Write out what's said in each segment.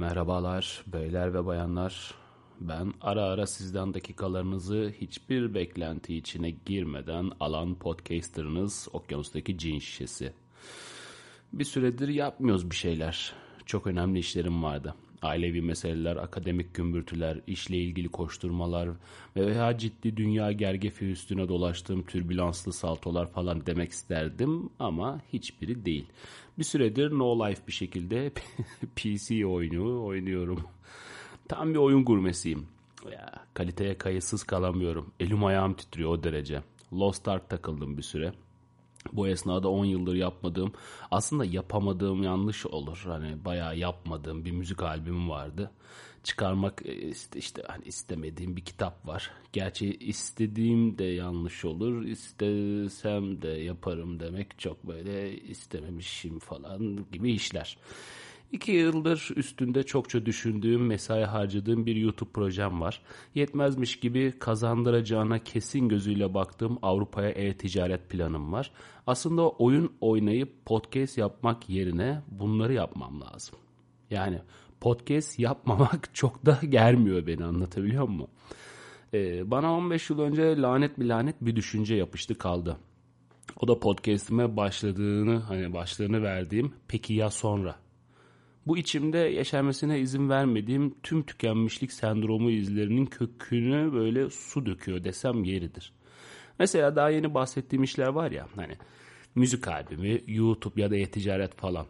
Merhabalar beyler ve bayanlar. Ben ara ara sizden dakikalarınızı hiçbir beklenti içine girmeden alan podcasterınız Okyanus'taki cin şişesi. Bir süredir yapmıyoruz bir şeyler. Çok önemli işlerim vardı. Ailevi meseleler, akademik gümbürtüler, işle ilgili koşturmalar ve veya ciddi dünya gergefi üstüne dolaştığım türbülanslı saltolar falan demek isterdim ama hiçbiri değil. Bir süredir no life bir şekilde PC oyunu oynuyorum. Tam bir oyun gurmesiyim. Ya, kaliteye kayıtsız kalamıyorum. Elim ayağım titriyor o derece. Lost Ark takıldım bir süre. Bu esnada 10 yıldır yapmadığım, aslında yapamadığım yanlış olur. Hani bayağı yapmadığım bir müzik albümüm vardı. Çıkarmak e, işte, işte hani istemediğim bir kitap var. Gerçi istediğim de yanlış olur. İstesem de yaparım demek çok böyle istememişim falan gibi işler. İki yıldır üstünde çokça düşündüğüm, mesai harcadığım bir YouTube projem var. Yetmezmiş gibi kazandıracağına kesin gözüyle baktığım Avrupa'ya e-ticaret planım var. Aslında oyun oynayıp podcast yapmak yerine bunları yapmam lazım. Yani podcast yapmamak çok da germiyor beni anlatabiliyor muyum? Ee, bana 15 yıl önce lanet bir lanet bir düşünce yapıştı kaldı. O da podcast'ime başladığını hani başlığını verdiğim peki ya sonra bu içimde yaşanmasına izin vermediğim tüm tükenmişlik sendromu izlerinin kökünü böyle su döküyor desem yeridir. Mesela daha yeni bahsettiğim işler var ya hani müzik albümü, YouTube ya da e-ticaret falan.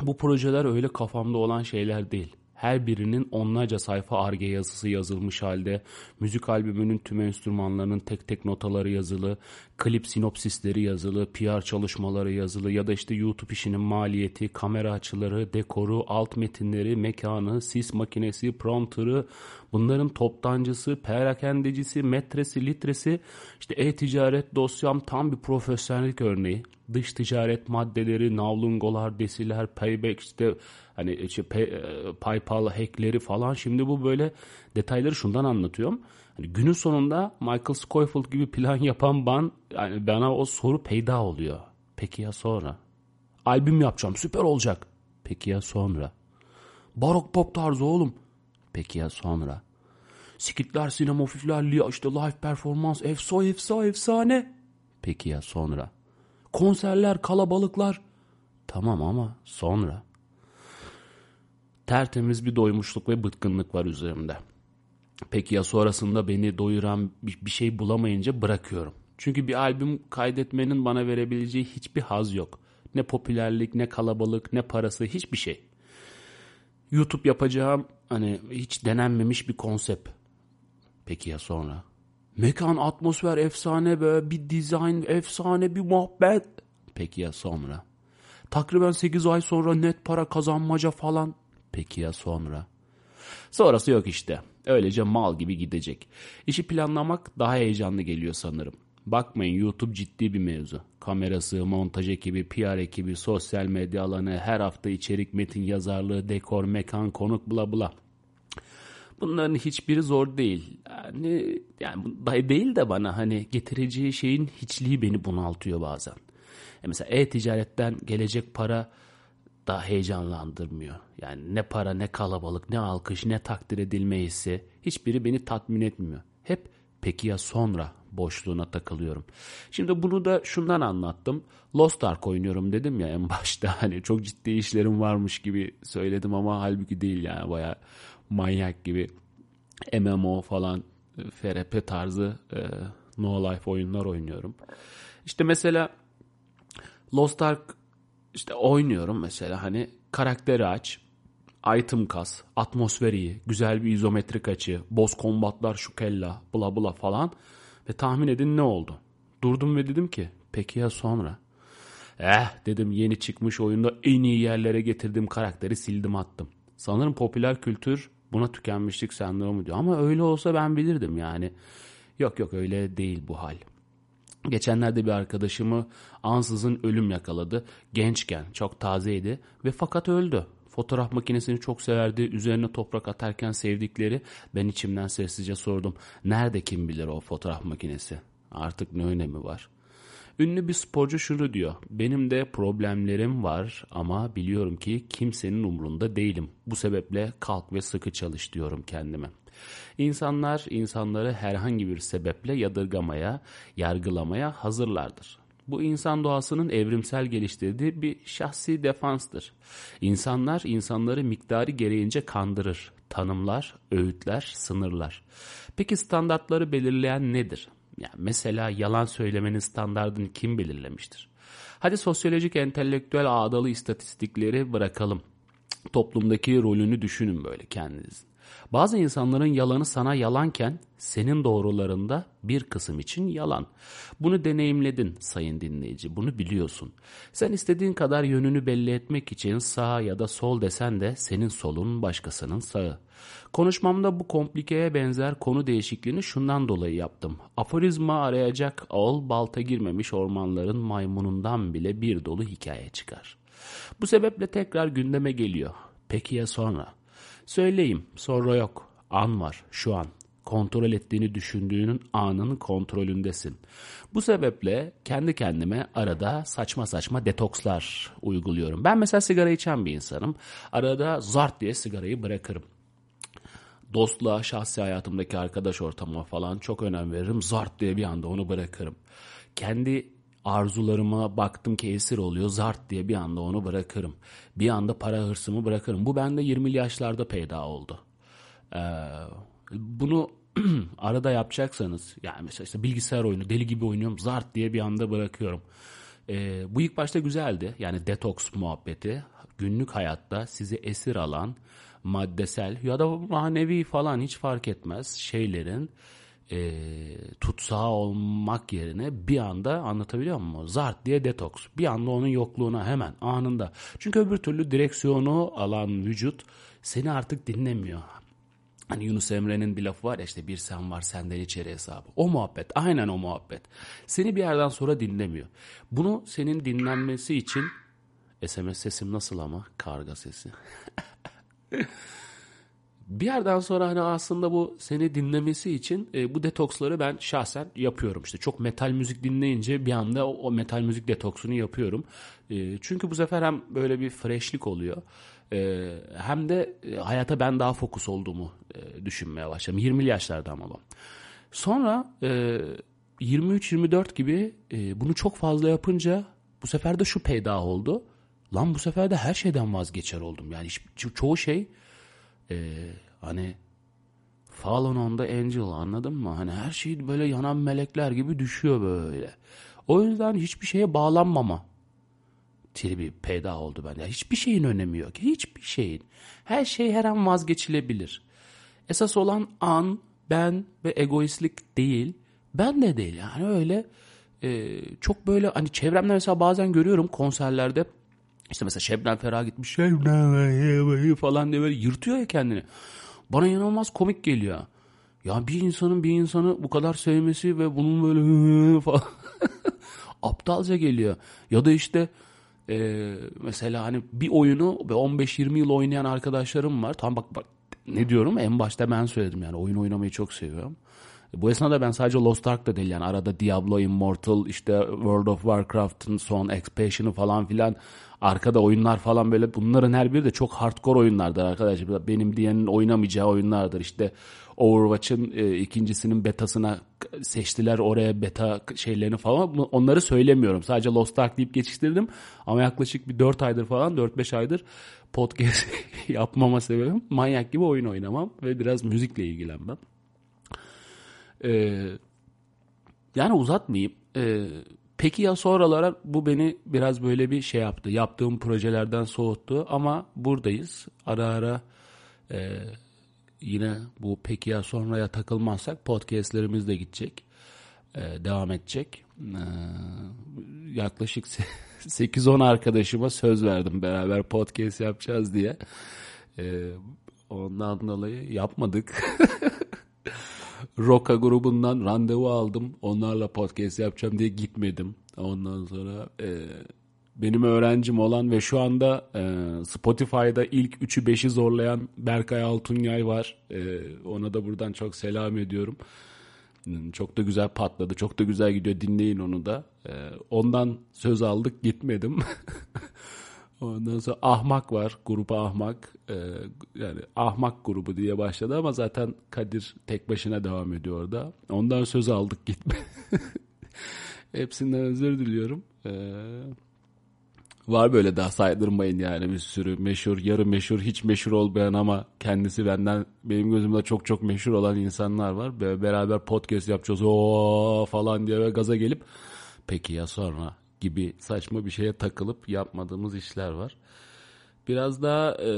Bu projeler öyle kafamda olan şeyler değil her birinin onlarca sayfa arge yazısı yazılmış halde, müzik albümünün tüm enstrümanlarının tek tek notaları yazılı, klip sinopsisleri yazılı, PR çalışmaları yazılı ya da işte YouTube işinin maliyeti, kamera açıları, dekoru, alt metinleri, mekanı, sis makinesi, prompter'ı, bunların toptancısı, perakendecisi, metresi, litresi, işte e-ticaret dosyam tam bir profesyonellik örneği. Dış ticaret maddeleri, navlungolar, desiler, payback işte Hani işte Pay, e, PayPal hackleri falan şimdi bu böyle detayları şundan anlatıyorum. Hani günün sonunda Michael Scofield gibi plan yapan ben yani bana o soru peyda oluyor. Peki ya sonra? Albüm yapacağım süper olacak. Peki ya sonra? Barok pop tarzı oğlum. Peki ya sonra? Skitler, sinemofifler, işte live performans, efso efsa efsane. Peki ya sonra? Konserler, kalabalıklar. Tamam ama sonra? tertemiz bir doymuşluk ve bıtkınlık var üzerimde. Peki ya sonrasında beni doyuran bir şey bulamayınca bırakıyorum. Çünkü bir albüm kaydetmenin bana verebileceği hiçbir haz yok. Ne popülerlik, ne kalabalık, ne parası, hiçbir şey. YouTube yapacağım hani hiç denenmemiş bir konsept. Peki ya sonra? Mekan, atmosfer efsane be, bir dizayn efsane, bir muhabbet. Peki ya sonra? Takriben 8 ay sonra net para kazanmaca falan. Peki ya sonra? Sonrası yok işte. Öylece mal gibi gidecek. İşi planlamak daha heyecanlı geliyor sanırım. Bakmayın YouTube ciddi bir mevzu. Kamerası, montaj ekibi, PR ekibi, sosyal medya alanı, her hafta içerik, metin yazarlığı, dekor, mekan, konuk bla bla. Bunların hiçbiri zor değil. Yani, yani değil de bana hani getireceği şeyin hiçliği beni bunaltıyor bazen. E mesela e-ticaretten gelecek para da heyecanlandırmıyor. Yani ne para ne kalabalık ne alkış ne takdir edilme hissi hiçbiri beni tatmin etmiyor. Hep peki ya sonra boşluğuna takılıyorum. Şimdi bunu da şundan anlattım. Lost Ark oynuyorum dedim ya en başta. Hani çok ciddi işlerim varmış gibi söyledim ama halbuki değil yani baya manyak gibi MMO falan FRP tarzı e, no life oyunlar oynuyorum. İşte mesela Lost Ark işte oynuyorum mesela hani karakteri aç, item kas, atmosfer iyi, güzel bir izometrik açı, boss kombatlar şu kella, bla bla falan. Ve tahmin edin ne oldu? Durdum ve dedim ki peki ya sonra? Eh dedim yeni çıkmış oyunda en iyi yerlere getirdiğim karakteri sildim attım. Sanırım popüler kültür buna tükenmişlik sendromu diyor. Ama öyle olsa ben bilirdim yani. Yok yok öyle değil bu hal. Geçenlerde bir arkadaşımı ansızın ölüm yakaladı. Gençken, çok tazeydi ve fakat öldü. Fotoğraf makinesini çok severdi. Üzerine toprak atarken sevdikleri ben içimden sessizce sordum. Nerede kim bilir o fotoğraf makinesi? Artık ne önemi var? Ünlü bir sporcu şunu diyor. Benim de problemlerim var ama biliyorum ki kimsenin umrunda değilim. Bu sebeple kalk ve sıkı çalış diyorum kendime. İnsanlar insanları herhangi bir sebeple yadırgamaya, yargılamaya hazırlardır. Bu insan doğasının evrimsel geliştirdiği bir şahsi defanstır. İnsanlar insanları miktarı gereğince kandırır, tanımlar, öğütler, sınırlar. Peki standartları belirleyen nedir? Yani mesela yalan söylemenin standartını kim belirlemiştir? Hadi sosyolojik entelektüel ağdalı istatistikleri bırakalım. Toplumdaki rolünü düşünün böyle kendiniz. Bazı insanların yalanı sana yalanken senin doğrularında bir kısım için yalan. Bunu deneyimledin sayın dinleyici, bunu biliyorsun. Sen istediğin kadar yönünü belli etmek için sağ ya da sol desen de senin solun başkasının sağı. Konuşmamda bu komplikeye benzer konu değişikliğini şundan dolayı yaptım. Aforizma arayacak ol balta girmemiş ormanların maymunundan bile bir dolu hikaye çıkar. Bu sebeple tekrar gündeme geliyor. Peki ya sonra? Söyleyeyim, sonra yok. An var, şu an. Kontrol ettiğini düşündüğünün anın kontrolündesin. Bu sebeple kendi kendime arada saçma saçma detokslar uyguluyorum. Ben mesela sigara içen bir insanım. Arada zart diye sigarayı bırakırım dostluğa, şahsi hayatımdaki arkadaş ortamıma falan çok önem veririm. Zart diye bir anda onu bırakırım. Kendi arzularıma baktım ki esir oluyor. Zart diye bir anda onu bırakırım. Bir anda para hırsımı bırakırım. Bu bende 20'li yaşlarda peyda oldu. Ee, bunu arada yapacaksanız yani mesela işte bilgisayar oyunu deli gibi oynuyorum zart diye bir anda bırakıyorum. Ee, bu ilk başta güzeldi. Yani detoks muhabbeti günlük hayatta sizi esir alan maddesel ya da manevi falan hiç fark etmez şeylerin e, tutsağı olmak yerine bir anda anlatabiliyor muyum? Zart diye detoks. Bir anda onun yokluğuna hemen anında. Çünkü öbür türlü direksiyonu alan vücut seni artık dinlemiyor. Hani Yunus Emre'nin bir lafı var ya işte bir sen var senden içeri hesabı. O muhabbet aynen o muhabbet. Seni bir yerden sonra dinlemiyor. Bunu senin dinlenmesi için SMS sesim nasıl ama? Karga sesi. bir yerden sonra hani aslında bu seni dinlemesi için e, bu detoksları ben şahsen yapıyorum. İşte çok metal müzik dinleyince bir anda o, o metal müzik detoksunu yapıyorum. E, çünkü bu sefer hem böyle bir freshlik oluyor. E, hem de e, hayata ben daha fokus olduğumu e, düşünmeye başladım. 20'li yaşlarda ama bu. Sonra e, 23-24 gibi e, bunu çok fazla yapınca bu sefer de şu peyda oldu. Lan bu sefer de her şeyden vazgeçer oldum. Yani ço- çoğu şey e, hani Fallen on the Angel anladın mı? Hani her şey böyle yanan melekler gibi düşüyor böyle. O yüzden hiçbir şeye bağlanmama tribi peyda oldu bende. Hiçbir şeyin önemi yok. Hiçbir şeyin. Her şey her an vazgeçilebilir. Esas olan an, ben ve egoistlik değil. Ben de değil yani öyle e, çok böyle hani çevremde mesela bazen görüyorum konserlerde işte mesela Şebnem Ferah gitmiş Şebnem falan diye böyle yırtıyor ya kendini. Bana inanılmaz komik geliyor. Ya bir insanın bir insanı bu kadar sevmesi ve bunun böyle aptalca geliyor. Ya da işte e, mesela hani bir oyunu ve 15-20 yıl oynayan arkadaşlarım var. Tam bak bak ne diyorum en başta ben söyledim yani oyun oynamayı çok seviyorum. Bu esnada ben sadece Lost Ark da değil yani arada Diablo Immortal işte World of Warcraft'ın son expansion'ı falan filan arkada oyunlar falan böyle bunların her biri de çok hardcore oyunlardır arkadaşlar. Benim diyenin oynamayacağı oyunlardır işte Overwatch'ın e, ikincisinin betasına seçtiler oraya beta şeylerini falan onları söylemiyorum. Sadece Lost Ark deyip geçiştirdim ama yaklaşık bir 4 aydır falan 4-5 aydır podcast yapmama sebebim manyak gibi oyun oynamam ve biraz müzikle ilgilenmem. Ee, yani uzatmayayım. Ee, peki ya sonralara bu beni biraz böyle bir şey yaptı. Yaptığım projelerden soğuttu ama buradayız. Ara ara e, yine bu peki ya sonraya takılmazsak podcastlerimiz de gidecek. E, devam edecek. E, yaklaşık 8-10 arkadaşıma söz verdim beraber podcast yapacağız diye. E, ondan dolayı yapmadık. Roka grubundan randevu aldım. Onlarla podcast yapacağım diye gitmedim. Ondan sonra e, benim öğrencim olan ve şu anda e, Spotify'da ilk 3'ü 5'i zorlayan Berkay Altunyay var. E, ona da buradan çok selam ediyorum. Çok da güzel patladı. Çok da güzel gidiyor. Dinleyin onu da. Ee, ondan söz aldık gitmedim. Ondan sonra Ahmak var. Grubu Ahmak. Ee, yani Ahmak grubu diye başladı ama zaten Kadir tek başına devam ediyor orada. Ondan söz aldık gitme. Hepsinden özür diliyorum. Ee, var böyle daha saydırmayın yani bir sürü meşhur, yarı meşhur, hiç meşhur olmayan ama kendisi benden benim gözümde çok çok meşhur olan insanlar var. Böyle beraber podcast yapacağız o falan diye ve gaza gelip peki ya sonra gibi saçma bir şeye takılıp yapmadığımız işler var. Biraz daha e,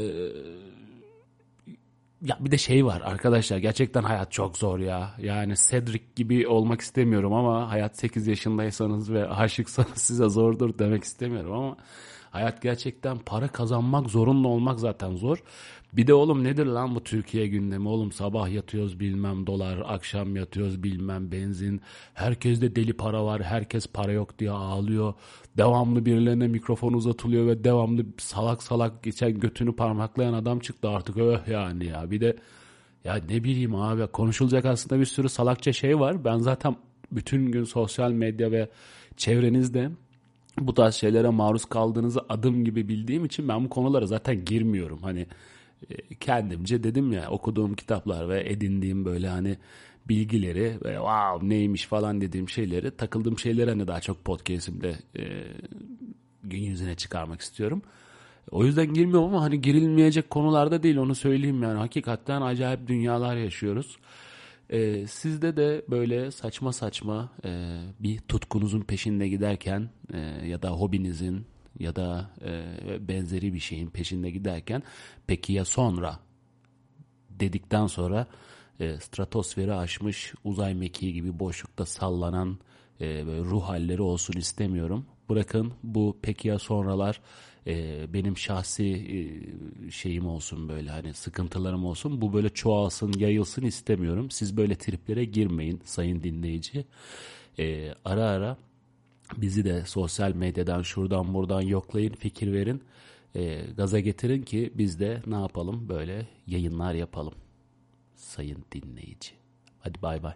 ya bir de şey var arkadaşlar gerçekten hayat çok zor ya. Yani Cedric gibi olmak istemiyorum ama hayat 8 yaşındaysanız ve aşıksanız size zordur demek istemiyorum ama hayat gerçekten para kazanmak zorunda olmak zaten zor. Bir de oğlum nedir lan bu Türkiye gündemi oğlum sabah yatıyoruz bilmem dolar akşam yatıyoruz bilmem benzin. Herkeste deli para var herkes para yok diye ağlıyor. Devamlı birilerine mikrofon uzatılıyor ve devamlı salak salak geçen götünü parmaklayan adam çıktı artık öh yani ya. Bir de ya ne bileyim abi konuşulacak aslında bir sürü salakça şey var. Ben zaten bütün gün sosyal medya ve çevrenizde bu tarz şeylere maruz kaldığınızı adım gibi bildiğim için ben bu konulara zaten girmiyorum. Hani e, kendimce dedim ya okuduğum kitaplar ve edindiğim böyle hani bilgileri ve wow neymiş falan dediğim şeyleri takıldığım şeyleri hani daha çok podcast'imde e, gün yüzüne çıkarmak istiyorum. O yüzden girmiyorum ama hani girilmeyecek konularda değil onu söyleyeyim yani. Hakikaten acayip dünyalar yaşıyoruz. Ee, sizde de böyle saçma saçma e, bir tutkunuzun peşinde giderken e, ya da hobinizin ya da e, benzeri bir şeyin peşinde giderken peki ya sonra dedikten sonra e, stratosferi aşmış uzay mekiği gibi boşlukta sallanan e, ruh halleri olsun istemiyorum. Bırakın bu peki ya sonralar e, benim şahsi e, şeyim olsun böyle hani sıkıntılarım olsun. Bu böyle çoğalsın yayılsın istemiyorum. Siz böyle triplere girmeyin sayın dinleyici. E, ara ara bizi de sosyal medyadan şuradan buradan yoklayın fikir verin. E, gaza getirin ki biz de ne yapalım böyle yayınlar yapalım sayın dinleyici. Hadi bay bay.